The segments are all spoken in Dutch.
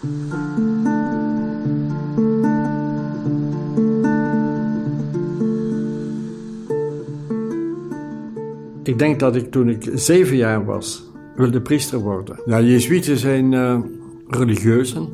Ik denk dat ik toen ik zeven jaar was, wilde priester worden. Ja, Jezuïeten zijn uh, religieuzen,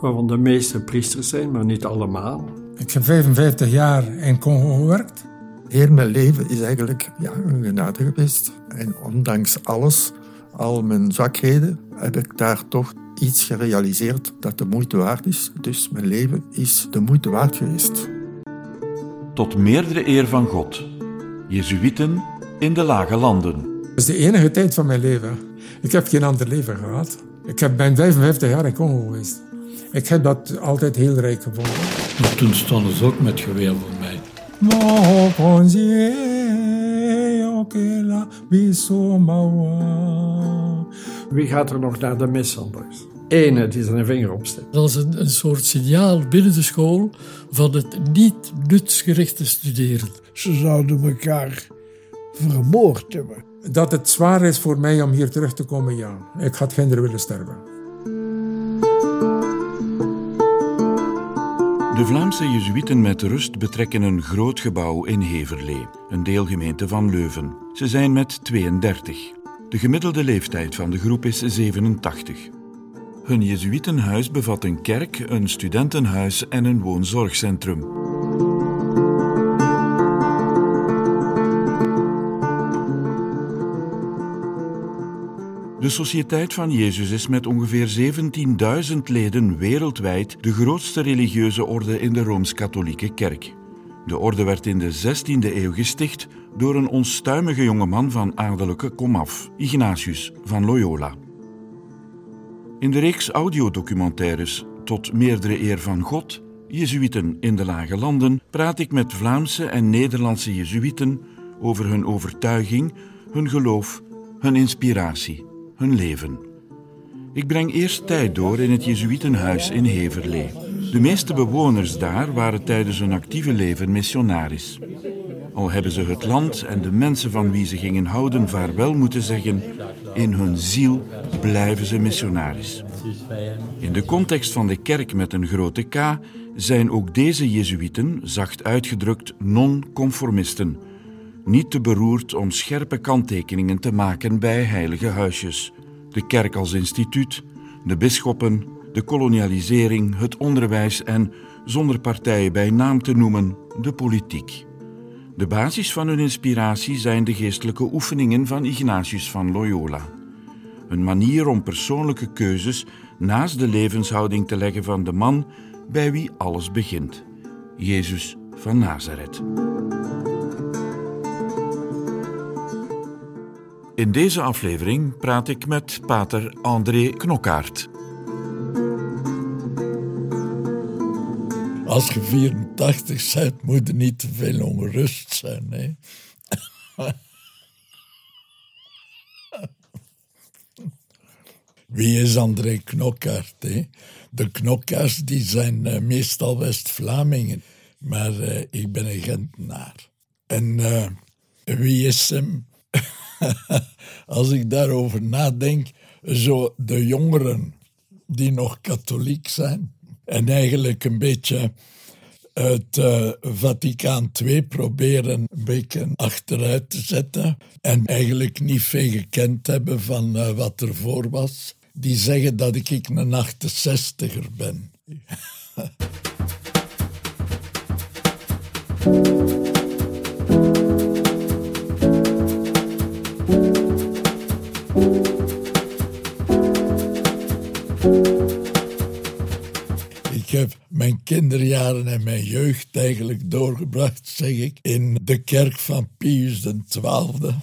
waarvan de meeste priesters zijn, maar niet allemaal. Ik heb 55 jaar in Congo gewerkt. Heel mijn leven is eigenlijk ja, een genade geweest. En ondanks alles, al mijn zwakheden, heb ik daar toch iets gerealiseerd dat de moeite waard is. Dus mijn leven is de moeite waard geweest. Tot meerdere eer van God. Jezuïten in de lage landen. Dat is de enige tijd van mijn leven. Ik heb geen ander leven gehad. Ik heb, ben 55 jaar in Congo geweest. Ik heb dat altijd heel rijk gevonden. Maar toen stonden ze ook met geweer voor mij. Wie gaat er nog naar de mis anders? Ene die zijn vinger opsteekt. Dat is een, een soort signaal binnen de school van het niet nutsgerichte studeren. Ze zouden elkaar vermoord hebben. Dat het zwaar is voor mij om hier terug te komen, ja. Ik had geen willen sterven. De Vlaamse Jezuïeten met rust betrekken een groot gebouw in Heverlee, een deelgemeente van Leuven. Ze zijn met 32. De gemiddelde leeftijd van de groep is 87. Hun Jezuïtenhuis bevat een kerk, een studentenhuis en een woonzorgcentrum. De Sociëteit van Jezus is met ongeveer 17.000 leden wereldwijd de grootste religieuze orde in de Rooms-Katholieke Kerk. De orde werd in de 16e eeuw gesticht door een onstuimige jongeman van adellijke komaf, Ignatius van Loyola. In de reeks audiodocumentaires Tot meerdere eer van God, Jezuïten in de Lage Landen, praat ik met Vlaamse en Nederlandse Jezuïten over hun overtuiging, hun geloof, hun inspiratie hun leven. Ik breng eerst tijd door in het Jezuïtenhuis in Heverlee. De meeste bewoners daar waren tijdens hun actieve leven missionaris. Al hebben ze het land en de mensen van wie ze gingen houden vaarwel moeten zeggen, in hun ziel blijven ze missionaris. In de context van de kerk met een grote K zijn ook deze Jezuïeten, zacht uitgedrukt, non-conformisten niet te beroerd om scherpe kanttekeningen te maken bij heilige huisjes. De kerk als instituut, de bisschoppen, de kolonialisering, het onderwijs en, zonder partijen bij naam te noemen, de politiek. De basis van hun inspiratie zijn de geestelijke oefeningen van Ignatius van Loyola. Een manier om persoonlijke keuzes naast de levenshouding te leggen van de man bij wie alles begint, Jezus van Nazareth. In deze aflevering praat ik met pater André Knokkaert. Als je 84 bent, moet er niet te veel ongerust zijn. Hè? Wie is André Knokkaert? Hè? De Knokkaerts die zijn uh, meestal West-Vlamingen, maar uh, ik ben een Gentenaar. En uh, wie is hem? als ik daarover nadenk, zo de jongeren die nog katholiek zijn en eigenlijk een beetje het uh, Vaticaan II proberen een beetje achteruit te zetten en eigenlijk niet veel gekend hebben van uh, wat ervoor was, die zeggen dat ik een 68er ben. Mijn kinderjaren en mijn jeugd eigenlijk doorgebracht, zeg ik, in de kerk van Pius XII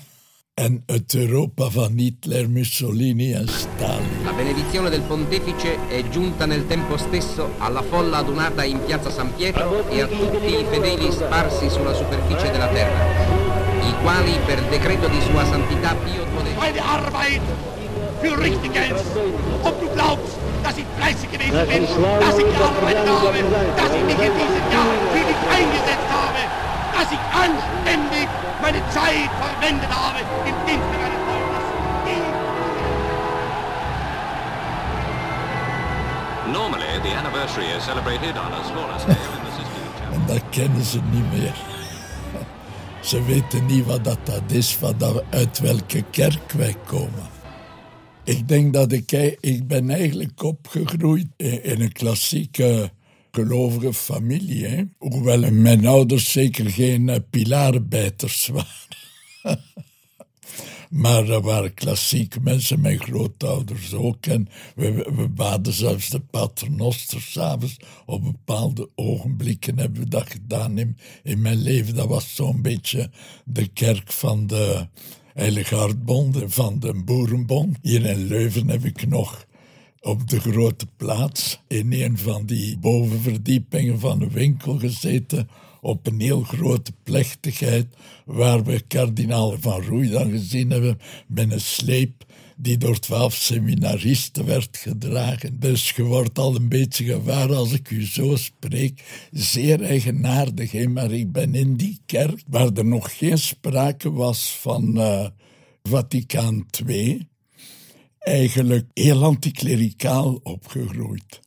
en het Europa van Hitler, Mussolini en Stalin. La benedizione del pontefice è giunta nel tempo stesso alla folla adunata in piazza San Pietro e a tutti i fedeli sparsi sulla superficie della terra, i quali per decreto di sua santità Pio XII... Meine Arbeit für richtig ist und du glaubst, dass ich fleißig gewesen bin, dass ich gearbeitet habe, dass ich mich in diesem Jahr für dich eingesetzt habe, dass ich anständig meine Zeit verwendet habe im Dienste meines Volkes. Normally, the anniversary is celebrated on a smaller scale in the Sistine Chapel. En dat kennen ze niet meer. Ze weten niet wat dat, dat is, van dat, uit welke kerk wij komen. Ik denk dat ik, ik ben eigenlijk opgegroeid in een klassieke gelovige familie. Hoewel mijn ouders zeker geen uh, pilarenbijters waren. maar er waren klassieke mensen, mijn grootouders ook. En we, we baden zelfs de paternoster s'avonds. Op bepaalde ogenblikken hebben we dat gedaan in, in mijn leven. Dat was zo'n beetje de kerk van de Heilige Hartbond en van de Boerenbond. Hier in Leuven heb ik nog op de grote plaats in een van die bovenverdiepingen van de winkel gezeten op een heel grote plechtigheid waar we kardinaal van Roei dan gezien hebben met een sleep die door twaalf seminaristen werd gedragen. Dus je wordt al een beetje gewaar als ik u zo spreek. Zeer eigenaardig, maar ik ben in die kerk waar er nog geen sprake was van uh, Vaticaan II eigenlijk heel anticlericaal opgegroeid.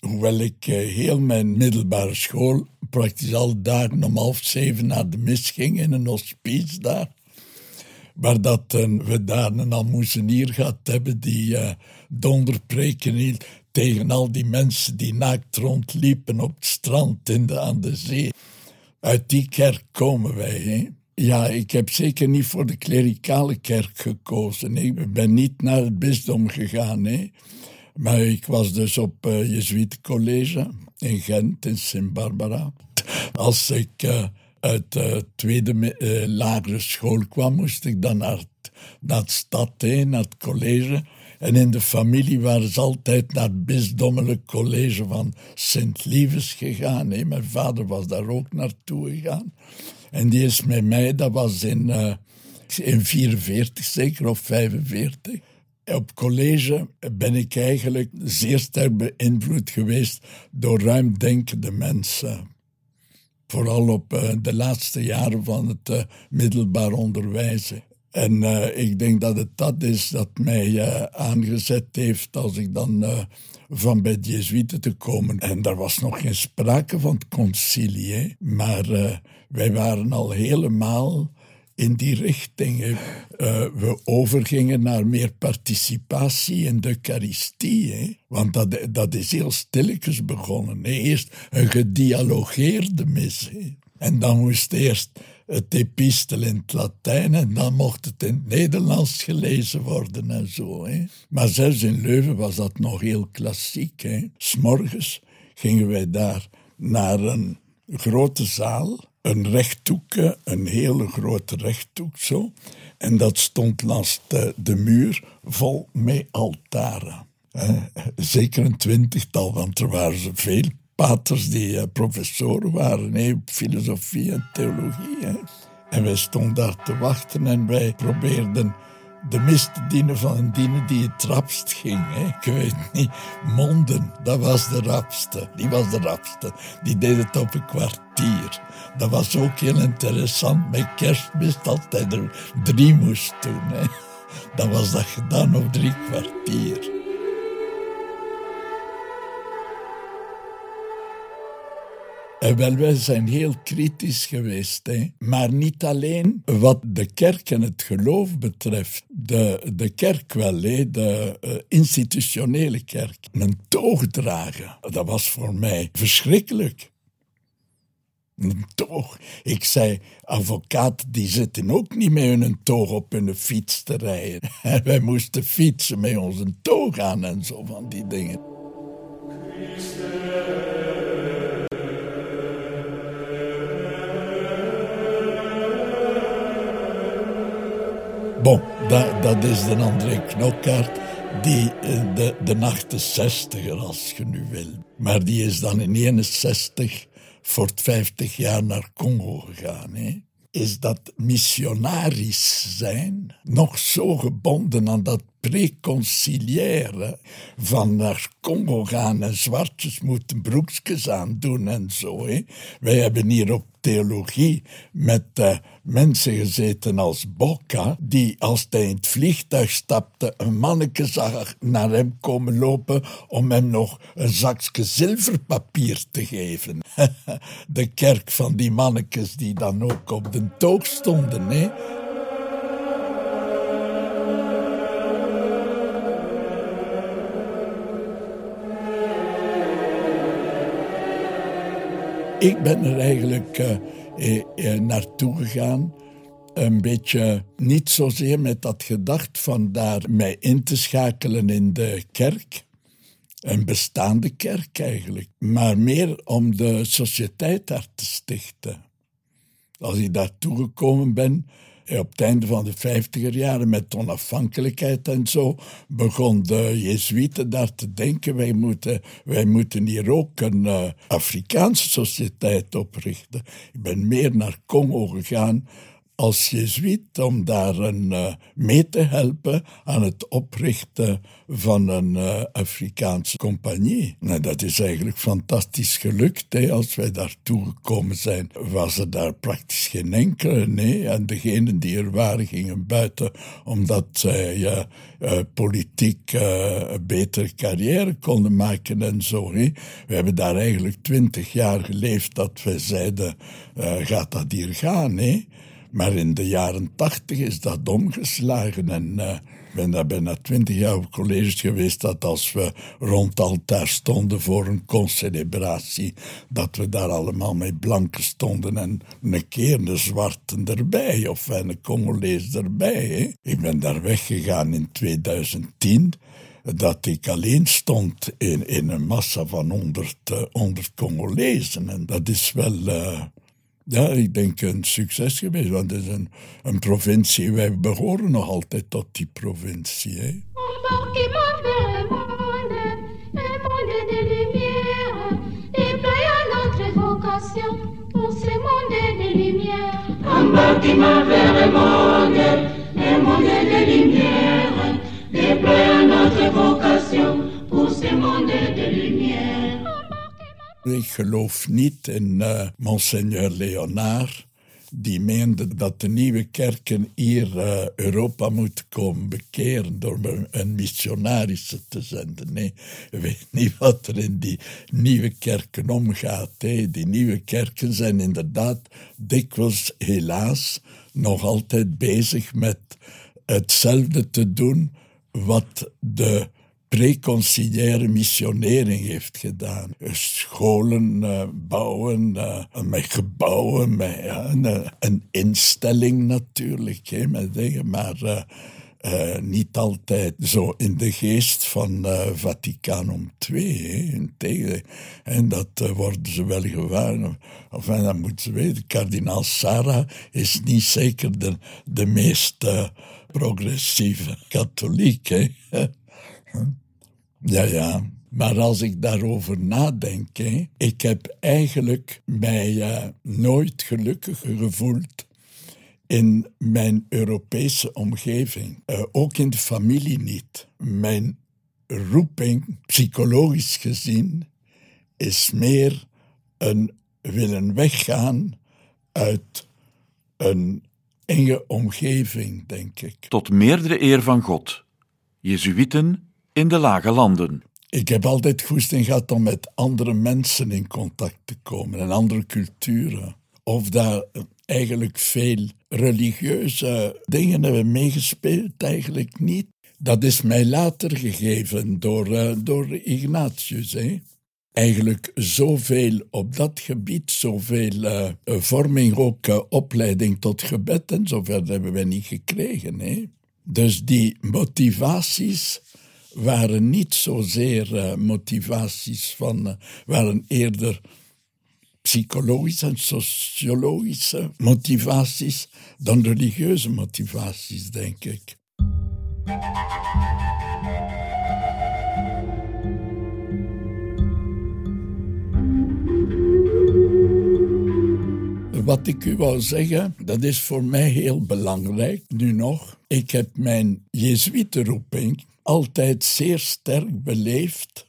Hoewel ik eh, heel mijn middelbare school praktisch al dagen om half zeven naar de mis ging in een hospice daar. Waar dat, uh, we daar een almoezenier gehad hebben die uh, donderpreken hield tegen al die mensen die naakt rondliepen op het strand in de, aan de zee. Uit die kerk komen wij. Ja, ik heb zeker niet voor de klerikale kerk gekozen. Ik ben niet naar het bisdom gegaan. Hè. Maar ik was dus op uh, Jesuitencollege in Gent, in Sint-Barbara. Als ik uit de tweede uh, lagere school kwam, moest ik dan naar, naar het stad heen, naar het college. En in de familie waren ze altijd naar het bisdommelijk college van Sint-Lieves gegaan. Mijn vader was daar ook naartoe gegaan. En die is met mij, dat was in, uh, in 44 zeker, of 45. Op college ben ik eigenlijk zeer sterk beïnvloed geweest door ruimdenkende mensen. Vooral op uh, de laatste jaren van het uh, middelbaar onderwijs. En ik denk dat het dat is dat mij aangezet heeft als ik dan van bij de Jezuïeten te komen. En daar was nog geen sprake van het concilie, maar wij waren al helemaal in die richting. Uh, we overgingen naar meer participatie in de Eucharistie. Want dat, dat is heel stilletjes begonnen. Hè? Eerst een gedialogeerde mis. Hè? En dan moest eerst het epistel in het Latijn en dan mocht het in het Nederlands gelezen worden en zo. Hè. Maar zelfs in Leuven was dat nog heel klassiek. Hè. S'morgens gingen wij daar naar een grote zaal, een rechthoekje, een hele grote rechthoek zo. En dat stond langs de, de muur vol met altaren. zeker een twintigtal, want er waren veel paters die uh, professoren waren op filosofie en theologie. En wij stonden daar te wachten en wij probeerden de mis te dienen van een dienen die het rapst ging. Hè. Ik weet niet, Monden, dat was de rapste. Die was de rapste. Die deed het op een kwartier. Dat was ook heel interessant. Met kerstmis altijd er drie moest doen. Hè. Dan was dat gedaan op drie kwartier. En wel, wij zijn heel kritisch geweest. Hè. Maar niet alleen wat de kerk en het geloof betreft. De, de kerk wel, de uh, institutionele kerk. Een toog dragen, dat was voor mij verschrikkelijk. Een toog. Ik zei, advocaten die zitten ook niet met hun toog op hun fiets te rijden. En wij moesten fietsen met onze toog aan en zo van die dingen. Bon, dat, is de André Knokkaart, die de, de 68er, als je nu wil. Maar die is dan in 61 voor 50 jaar naar Congo gegaan. Hè? Is dat missionarisch zijn nog zo gebonden aan dat preconciliaire van naar Congo gaan en zwartjes moeten broekjes aan doen en zo. Wij hebben hier op theologie met uh, mensen gezeten als Bocca, die als hij in het vliegtuig stapte, een manneke zag naar hem komen lopen om hem nog een zakje zilverpapier te geven. de kerk van die mannetjes die dan ook op de toog stonden. Hè. Ik ben er eigenlijk uh, uh, naartoe gegaan. Een beetje niet zozeer met dat gedacht van daar mij in te schakelen in de kerk. Een bestaande kerk eigenlijk. Maar meer om de sociëteit daar te stichten. Als ik daartoe gekomen ben, op het einde van de vijftiger jaren met onafhankelijkheid en zo, begon de Jezuïeten daar te denken, wij moeten, wij moeten hier ook een uh, Afrikaanse sociëteit oprichten. Ik ben meer naar Congo gegaan als jezuïet om daar een, uh, mee te helpen aan het oprichten van een uh, Afrikaanse compagnie. Nou, dat is eigenlijk fantastisch gelukt. Hè. Als wij daartoe gekomen zijn, was er daar praktisch geen enkele. Nee. En degenen die er waren, gingen buiten omdat zij uh, politiek een betere carrière konden maken en zo. Hè. We hebben daar eigenlijk twintig jaar geleefd dat we zeiden, gaat dat hier gaan? Hè? Maar in de jaren tachtig is dat omgeslagen. En uh, ik ben daar bijna twintig jaar op college geweest. Dat als we rond altaar stonden voor een concelebratie. dat we daar allemaal met blanken stonden. En een keer een zwarte erbij. Of een Congolees erbij. Ik ben daar weggegaan in 2010 dat ik alleen stond in, in een massa van 100, uh, 100 Congolezen. En dat is wel. Uh, ja, ik denk een succes geweest, want het is een, een provincie. Wij behoren nog altijd tot die provincie. Hè. Embarquement vers le monde, le monde des lumières, déployons notre vocation pour ce monde de lumière. Ik geloof niet in uh, Monseigneur Leonard, die meende dat de nieuwe kerken hier uh, Europa moeten komen bekeren door een missionarische te zenden. Nee, je weet niet wat er in die nieuwe kerken omgaat. Hè. Die nieuwe kerken zijn inderdaad dikwijls, helaas, nog altijd bezig met hetzelfde te doen wat de preconciliaire missionering heeft gedaan. Scholen uh, bouwen, uh, met gebouwen, met een, instelling natuurlijk, hè, met dingen, maar niet altijd zo in de geest van Vaticanum II. Hè, en dat worden ze wel gewaar. Of en dan moeten ze weten, kardinaal Sarah is niet zeker de, de meest progressieve katholiek. Ja, ja. Maar als ik daarover nadenk, ik heb eigenlijk mij uh, nooit gelukkiger gevoeld in mijn Europese omgeving. Uh, ook in de familie niet. Mijn roeping, psychologisch gezien, is meer een willen weggaan uit een enge omgeving, denk ik. Tot meerdere eer van God. Jezuïten in de lage landen. Ik heb altijd goesting gehad om met andere mensen in contact te komen en andere culturen. Of daar eigenlijk veel religieuze dingen hebben meegespeeld, eigenlijk niet. Dat is mij later gegeven door, uh, door Ignatius. Hè? Eigenlijk zoveel op dat gebied, zoveel uh, vorming, ook uh, opleiding tot gebed en zover hebben we niet gekregen. Hè? Dus die motivaties waren niet zozeer uh, motivaties van, uh, waren eerder psychologische en sociologische motivaties dan religieuze motivaties, denk ik. wat ik u wou zeggen, dat is voor mij heel belangrijk, nu nog. Ik heb mijn Jezuïetenroeping altijd zeer sterk beleefd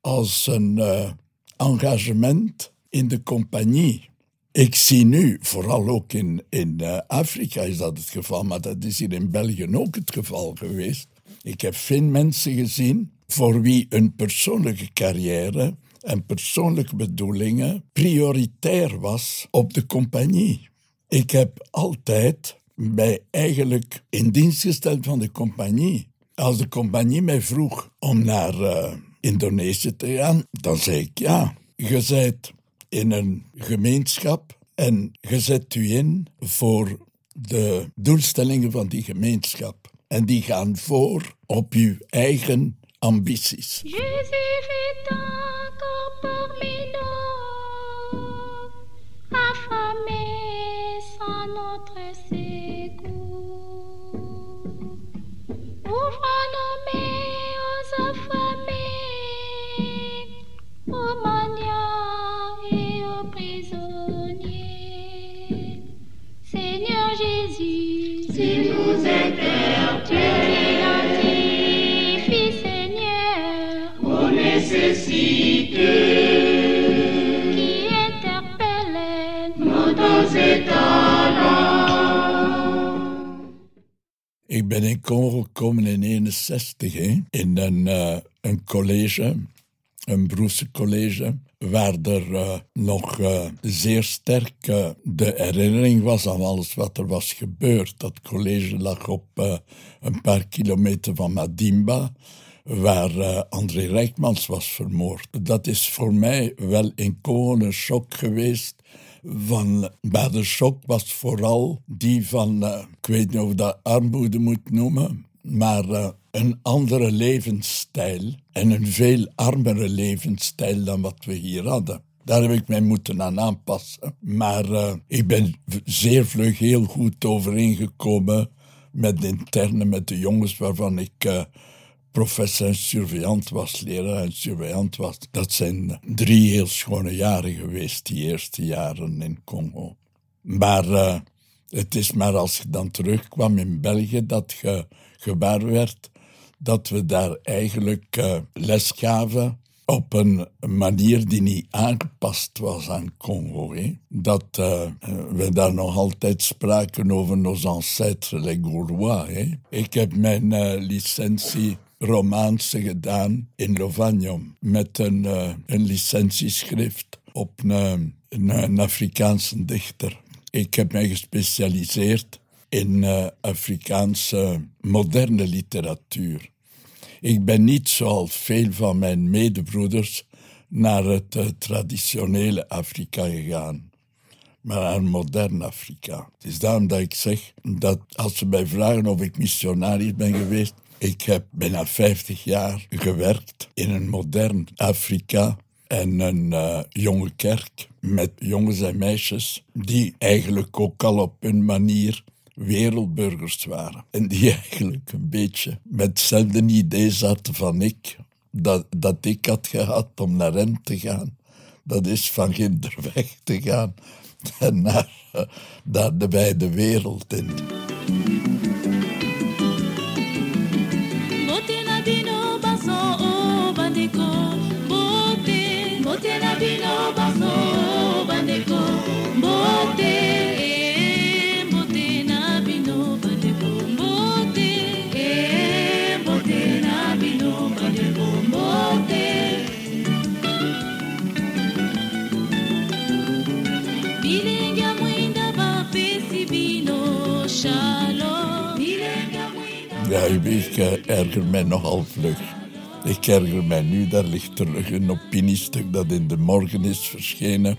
als een uh, engagement in de compagnie. Ik zie nu, vooral ook in, in uh, Afrika is dat het geval, maar dat is hier in België ook het geval geweest. Ik heb veel mensen gezien voor wie een persoonlijke carrière en persoonlijke bedoelingen prioritair was op de compagnie. Ik heb altijd mij eigenlijk in dienst gesteld van de compagnie. Als de compagnie mij vroeg om naar uh, Indonesië te gaan, dan zei ik ja. Je bent in een gemeenschap en je zet u in voor de doelstellingen van die gemeenschap. En die gaan voor op uw eigen ambities. Ik ben in Congo gekomen in 61, hè, in een, uh, een college, een beroepscollege, waar er uh, nog uh, zeer sterk de herinnering was aan alles wat er was gebeurd. Dat college lag op een paar kilometer van Madimba waar uh, André Rijkmans was vermoord. Dat is voor mij wel een shock geweest. Van, maar de shock was vooral die van, uh, ik weet niet of dat armoede moet noemen, maar uh, een andere levensstijl en een veel armere levensstijl dan wat we hier hadden. Daar heb ik mij moeten aan aanpassen. Maar ik ben zeer vlug heel goed overeengekomen met de interne, met de jongens waarvan ik professor en surveillant was, leraar en surveillant was. Dat zijn drie heel schone jaren geweest, die eerste jaren in Congo. Maar uh, het is maar als je dan terugkwam in België dat je gewaar werd dat we daar eigenlijk uh, les gaven op een manier die niet aangepast was aan Congo. Hè? Dat uh, we daar nog altijd spraken over nos ancêtres, les Gaulois. Hè? Ik heb mijn uh, licentie romaanse gedaan in Lovanium met een, uh, een licentieschrift op een, een, Afrikaanse dichter. Ik heb mij gespecialiseerd in uh, Afrikaanse moderne literatuur. Ik ben niet zoals veel van mijn medebroeders naar het uh, traditionele Afrika gegaan, maar naar modern Afrika. Het is daarom dat ik zeg dat als ze mij vragen of ik missionaris ben geweest, ik heb bijna 50 jaar gewerkt in een modern Afrika en een uh, jonge kerk met jongens en meisjes die eigenlijk ook al op hun manier wereldburgers waren. En die eigenlijk een beetje met hetzelfde idee zaten van ik, dat, dat ik had gehad om naar hen te gaan. Dat is van Ginderweg te gaan en naar, naar de wijde wereld in. Ik erger mij nogal vlug. Ik erger mij nu, daar ligt terug een opiniestuk dat in de morgen is verschenen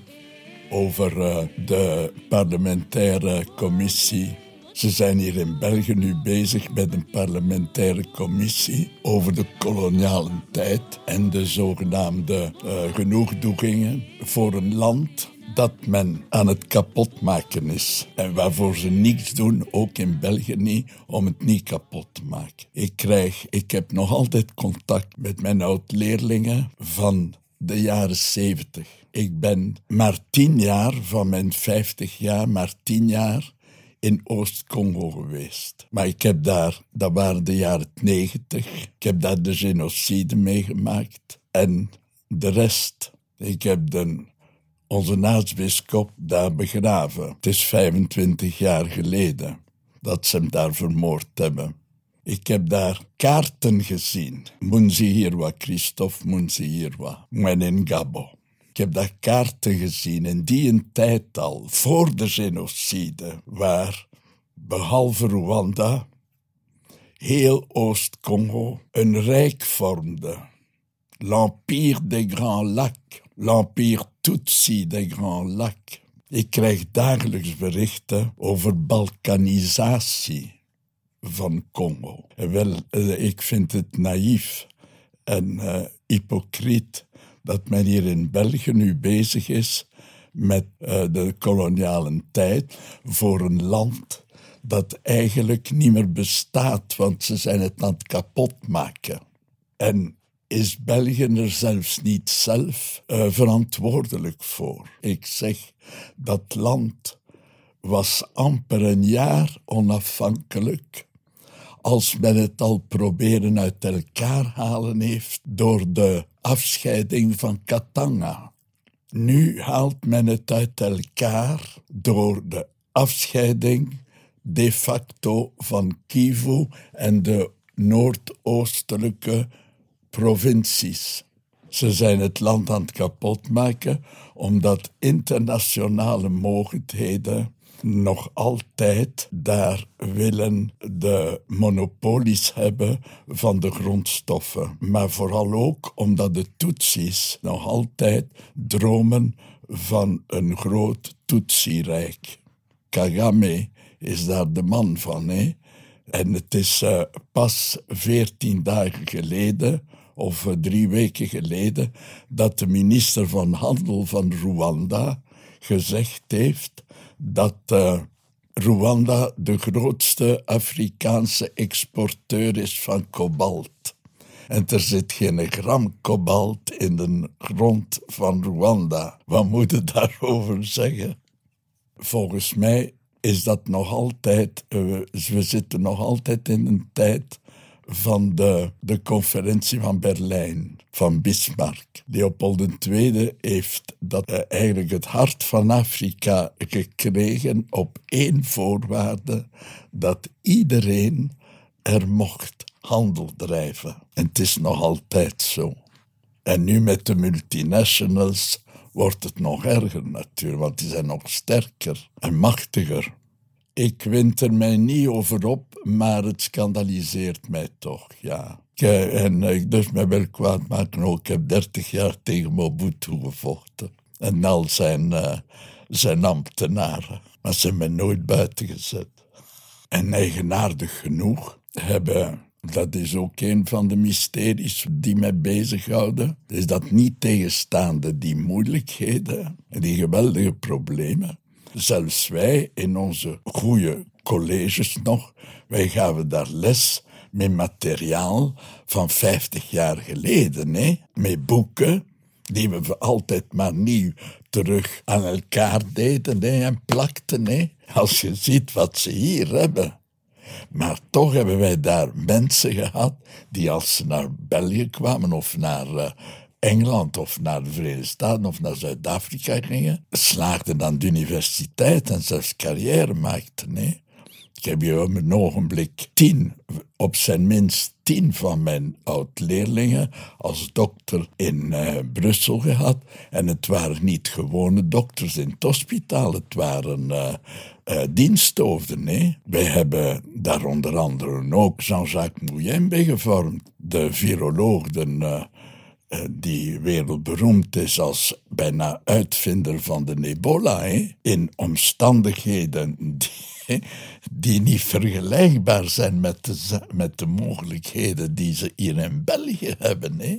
over uh, de parlementaire commissie. Ze zijn hier in België nu bezig met een parlementaire commissie over de koloniale tijd en de zogenaamde uh, genoegdoegingen voor een land dat men aan het kapotmaken is. En waarvoor ze niets doen, ook in België niet, om het niet kapot te maken. Ik, krijg, ik heb nog altijd contact met mijn oud-leerlingen van de jaren zeventig. Ik ben maar tien jaar van mijn vijftig jaar, maar tien jaar in Oost-Congo geweest. Maar ik heb daar, dat waren de jaren negentig, ik heb daar de genocide meegemaakt. En de rest, ik heb de, onze aartsbisschop daar begraven. Het is 25 jaar geleden dat ze hem daar vermoord hebben. Ik heb daar kaarten gezien. Munzihirwa, Christophe Munzihirwa, Gabo. Ik heb daar kaarten gezien in die een tijd al, voor de genocide, waar, behalve Rwanda, heel Oost-Congo een rijk vormde. L'Empire des Grands Lacs, l'Empire Tutsi des Grands Lacs. Ik krijg dagelijks berichten over balkanisatie van Congo. Wel, eh, ik vind het naïef en uh, hypocriet dat men hier in België nu bezig is met uh, de koloniale tijd voor een land dat eigenlijk niet meer bestaat, want ze zijn het aan het kapotmaken. En is België er zelfs niet zelf uh, verantwoordelijk voor. Ik zeg, dat land was amper een jaar onafhankelijk als men het al proberen uit elkaar halen heeft door de afscheiding van Katanga. Nu haalt men het uit elkaar door de afscheiding de facto van Kivu en de noordoostelijke provincies. Ze zijn het land aan het kapotmaken omdat internationale mogendheden nog altijd daar willen de monopolies hebben van de grondstoffen. Maar vooral ook omdat de Tutsis nog altijd dromen van een groot Tutsi-rijk. Kagame is daar de man van, hè? En het is uh, pas veertien dagen geleden, of uh, drie weken geleden, dat de minister van Handel van Rwanda gezegd heeft dat uh, Rwanda de grootste Afrikaanse exporteur is van kobalt. En er zit geen gram kobalt in de grond van Rwanda. Wat moet je daarover zeggen? Volgens mij is dat nog altijd, uh, we zitten nog altijd in een tijd van de, de conferentie van Berlijn, van Bismarck. Leopold II heeft dat, uh, eigenlijk het hart van Afrika gekregen op één voorwaarde, dat iedereen er mocht handel drijven. En het is nog altijd zo. En nu met de multinationals wordt het nog erger natuurlijk, want die zijn nog sterker en machtiger. Ik wint er mij niet over op, maar het scandaliseert mij toch, ja. En ik durf me wel kwaad maken ook. Ik heb dertig jaar tegen Mobutu gevochten. En al zijn, uh, zijn ambtenaren. Maar ze hebben me nooit buiten gezet. En eigenaardig genoeg hebben dat is ook een van de mysteries die mij bezighouden. Is dat niet tegenstaande die moeilijkheden en die geweldige problemen, zelfs wij in onze goede colleges nog, wij gaven daar les met materiaal van 50 jaar geleden, hè? met boeken die we altijd maar nieuw terug aan elkaar deden hè? en plakten. Hè? Als je ziet wat ze hier hebben. Maar toch hebben wij daar mensen gehad die als ze naar België kwamen of naar uh, Engeland of naar de Verenigde Staten of naar Zuid-Afrika gingen, slaagden aan de universiteit en zelfs carrière maakten. Nee? Ik heb hier op een ogenblik tien, op zijn minst tien van mijn oud-leerlingen als dokter in uh, Brussel gehad. En het waren niet gewone dokters in het hospitaal, het waren uh, uh, diensthoofden. Nee? Wij hebben daar onder andere ook Jean-Jacques Mouyembe gevormd, de viroloog, de eh, die wereldberoemd is als bijna uitvinder van de ebola, in omstandigheden die, die, niet vergelijkbaar zijn met de, met de mogelijkheden die ze hier in België hebben. Hè?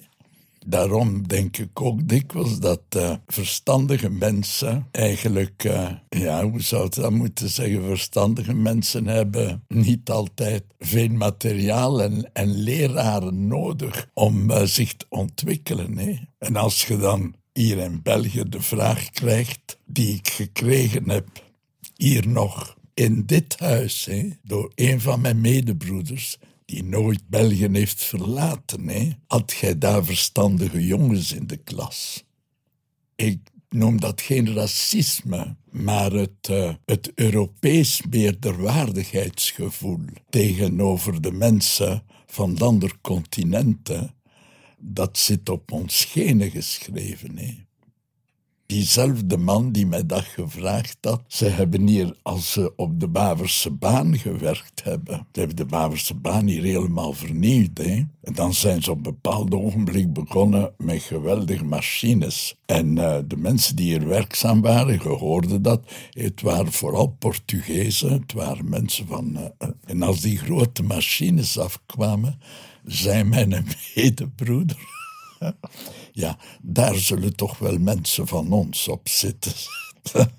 Daarom denk ik ook dikwijls dat uh, verstandige mensen eigenlijk, uh, ja, hoe zou ik dat moeten zeggen? Verstandige mensen hebben niet altijd veel materiaal en, en leraren nodig om uh, zich te ontwikkelen. Hè? En als je dan hier in België de vraag krijgt die ik gekregen heb, hier nog in dit huis, hè, door een van mijn medebroeders, die nooit België heeft verlaten, hè, had jij daar verstandige jongens in de klas. Ik noem dat geen racisme, maar het, uh, het Europees meerderwaardigheidsgevoel tegenover de mensen van andere continenten, dat zit op ons genen geschreven. Hè diezelfde man die mij dat gevraagd had, ze hebben hier, als ze op de Baverse baan gewerkt hebben, ze hebben de Baverse baan hier helemaal vernieuwd. Hè? En dan zijn ze op een bepaald ogenblik begonnen met geweldige machines. En uh, de mensen die hier werkzaam waren, gehoorden dat. Het waren vooral Portugezen, het waren mensen van... Uh, en als die grote machines afkwamen, zei mijn medebroeder ja, daar zullen toch wel mensen van ons op zitten.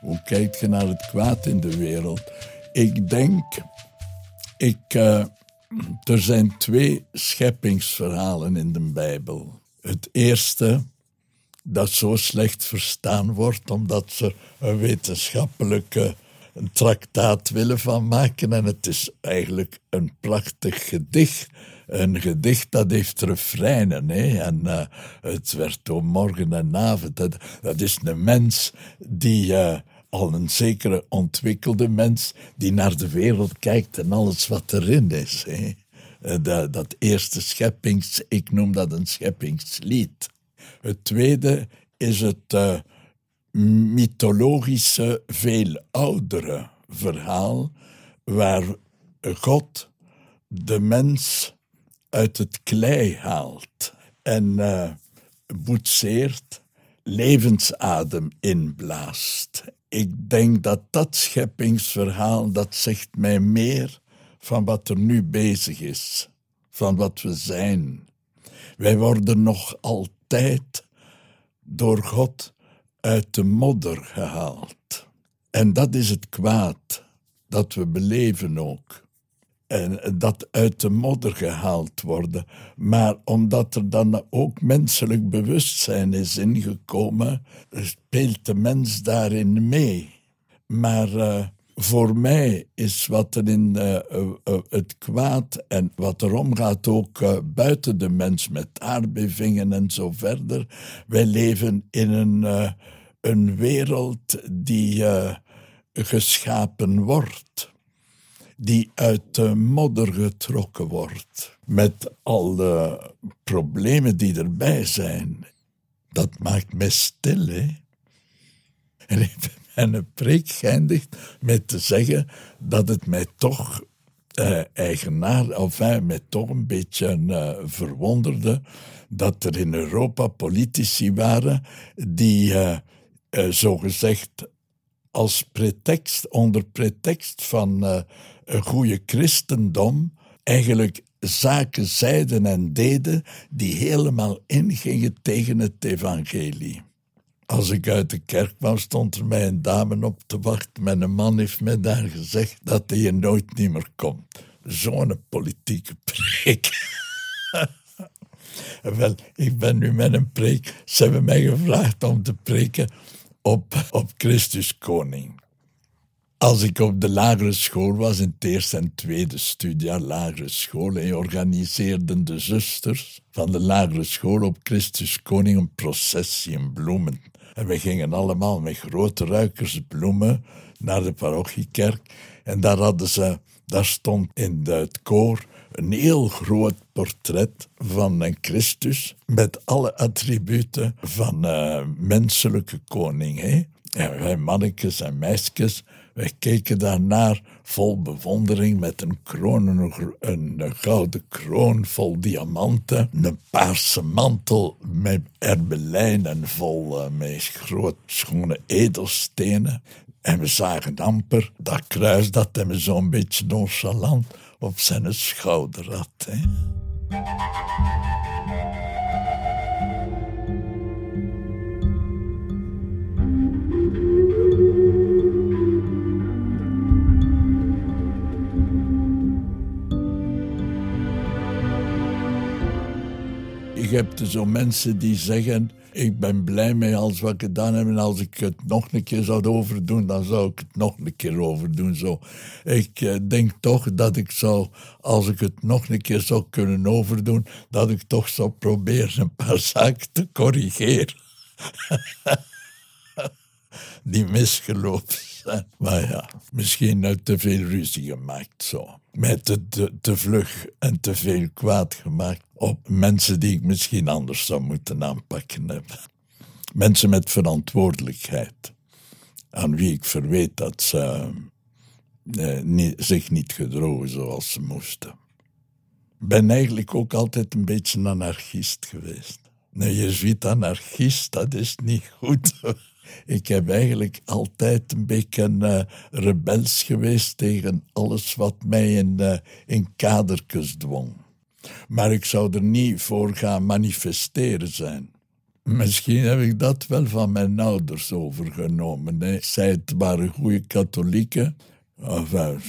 Hoe kijk je naar het kwaad in de wereld? Ik denk ik, uh, er zijn twee scheppingsverhalen in de Bijbel. Het eerste, dat zo slecht verstaan wordt, omdat ze een wetenschappelijke een traktaat willen van maken. En het is eigenlijk een prachtig gedicht. Een gedicht dat heeft refreinen. Hè? En uh, het werd door morgen en avond. Dat, dat is een mens die uh, al een zekere ontwikkelde mens die naar de wereld kijkt en alles wat erin is. Hè. Eh, dat, dat eerste scheppings, ik noem dat een scheppingslied. Het tweede is het uh, mythologische, veel oudere verhaal waar God de mens uit het klei haalt en uh, boetseert, levensadem inblaast ik denk dat dat scheppingsverhaal, dat zegt mij meer van wat er nu bezig is, van wat we zijn. Wij worden nog altijd door God uit de modder gehaald. En dat is het kwaad dat we beleven ook en dat uit de modder gehaald worden. Maar omdat er dan ook menselijk bewustzijn is ingekomen, speelt de mens daarin mee. Maar uh, voor mij is wat er in uh, uh, het kwaad en wat er omgaat ook buiten de mens met aardbevingen en zo verder. Wij leven in een, een wereld die geschapen wordt die uit de modder getrokken wordt. Met al de problemen die erbij zijn. Dat maakt mij stil, hè. En ik ben een preek geëindigd met te zeggen dat het mij toch uh, eigenaar, of hij mij toch een beetje uh, verwonderde dat er in Europa politici waren die uh, uh, zogezegd als pretext, onder pretext van een goede christendom eigenlijk zaken zeiden en deden die helemaal ingingen tegen het evangelie. Als ik uit de kerk kwam, stond er mij een dame op te wachten. Mijn man heeft mij daar gezegd dat hij hier nooit niet meer komt. Zo'n politieke preek. Wel, ik ben nu met een preek. Ze hebben mij gevraagd om te preken op, op Christus Koning. Als ik op de lagere school was, in het eerste en tweede studiejaar lagere school, en organiseerden de zusters van de lagere school op Christus Koning een processie in bloemen. En we gingen allemaal met grote ruikers bloemen naar de parochiekerk. En daar hadden ze, daar stond in het koor een heel groot portret van een Christus met alle attributen van een menselijke koning. Hè? En wij mannetjes en meisjes Wij keken daarnaar vol bewondering met een kroon, een, gouden kroon vol diamanten, een paarse mantel met erbelijnen vol uh, met groot schone edelstenen. En we zagen amper dat kruis dat hem zo'n beetje nonchalant op zijn schouder had. Hè. Je hebt zo mensen die zeggen: Ik ben blij met alles wat ik gedaan heb. En als ik het nog een keer zou overdoen, dan zou ik het nog een keer overdoen. Zo. Ik eh, denk toch dat ik zou, als ik het nog een keer zou kunnen overdoen, dat ik toch zou proberen een paar zaken te corrigeren. die misgelopen zijn. Maar ja, misschien te veel ruzie gemaakt zo. Met te, te, vlug en te veel kwaad gemaakt op mensen die ik misschien anders zou moeten aanpakken hebben. Mensen met verantwoordelijkheid, aan wie ik verweet dat ze eh, niet, zich niet gedrogen zoals ze moesten. Ben eigenlijk ook altijd een beetje een anarchist geweest. Een jezuïet-anarchist, dat is niet goed. Ik heb eigenlijk altijd een beetje een uh, rebels geweest tegen alles wat mij in, uh, in kadertjes dwong. Maar ik zou er niet voor gaan manifesteren zijn. Misschien heb ik dat wel van mijn ouders overgenomen. Hè. Zij waren goede katholieken. Enfin,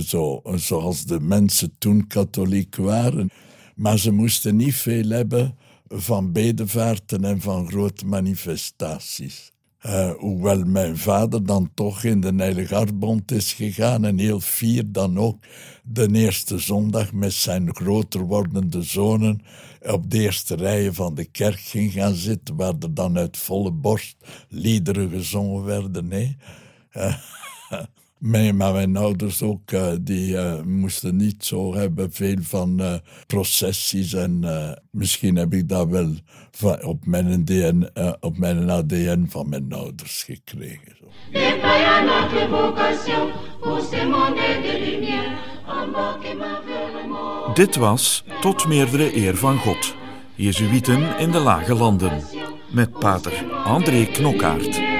zo, zoals de mensen toen katholiek waren. Maar ze moesten niet veel hebben van bedevaarten en van grote manifestaties. Uh, hoewel mijn vader dan toch in de Heilige is gegaan en heel fier dan ook de eerste zondag met zijn groter wordende zonen op de eerste rijen van de kerk ging gaan zitten, waar er dan uit volle borst liederen gezongen werden. Nee. maar mijn ouders ook, uh, die uh, moesten niet zo hebben veel van uh, processies. En misschien heb ik dat wel op, mijn DN, op mijn ADN van mijn ouders gekregen. Zo. Dit was Tot meerdere eer van God. Jezuïeten in de Lage Landen. Met pater André Knokkaert.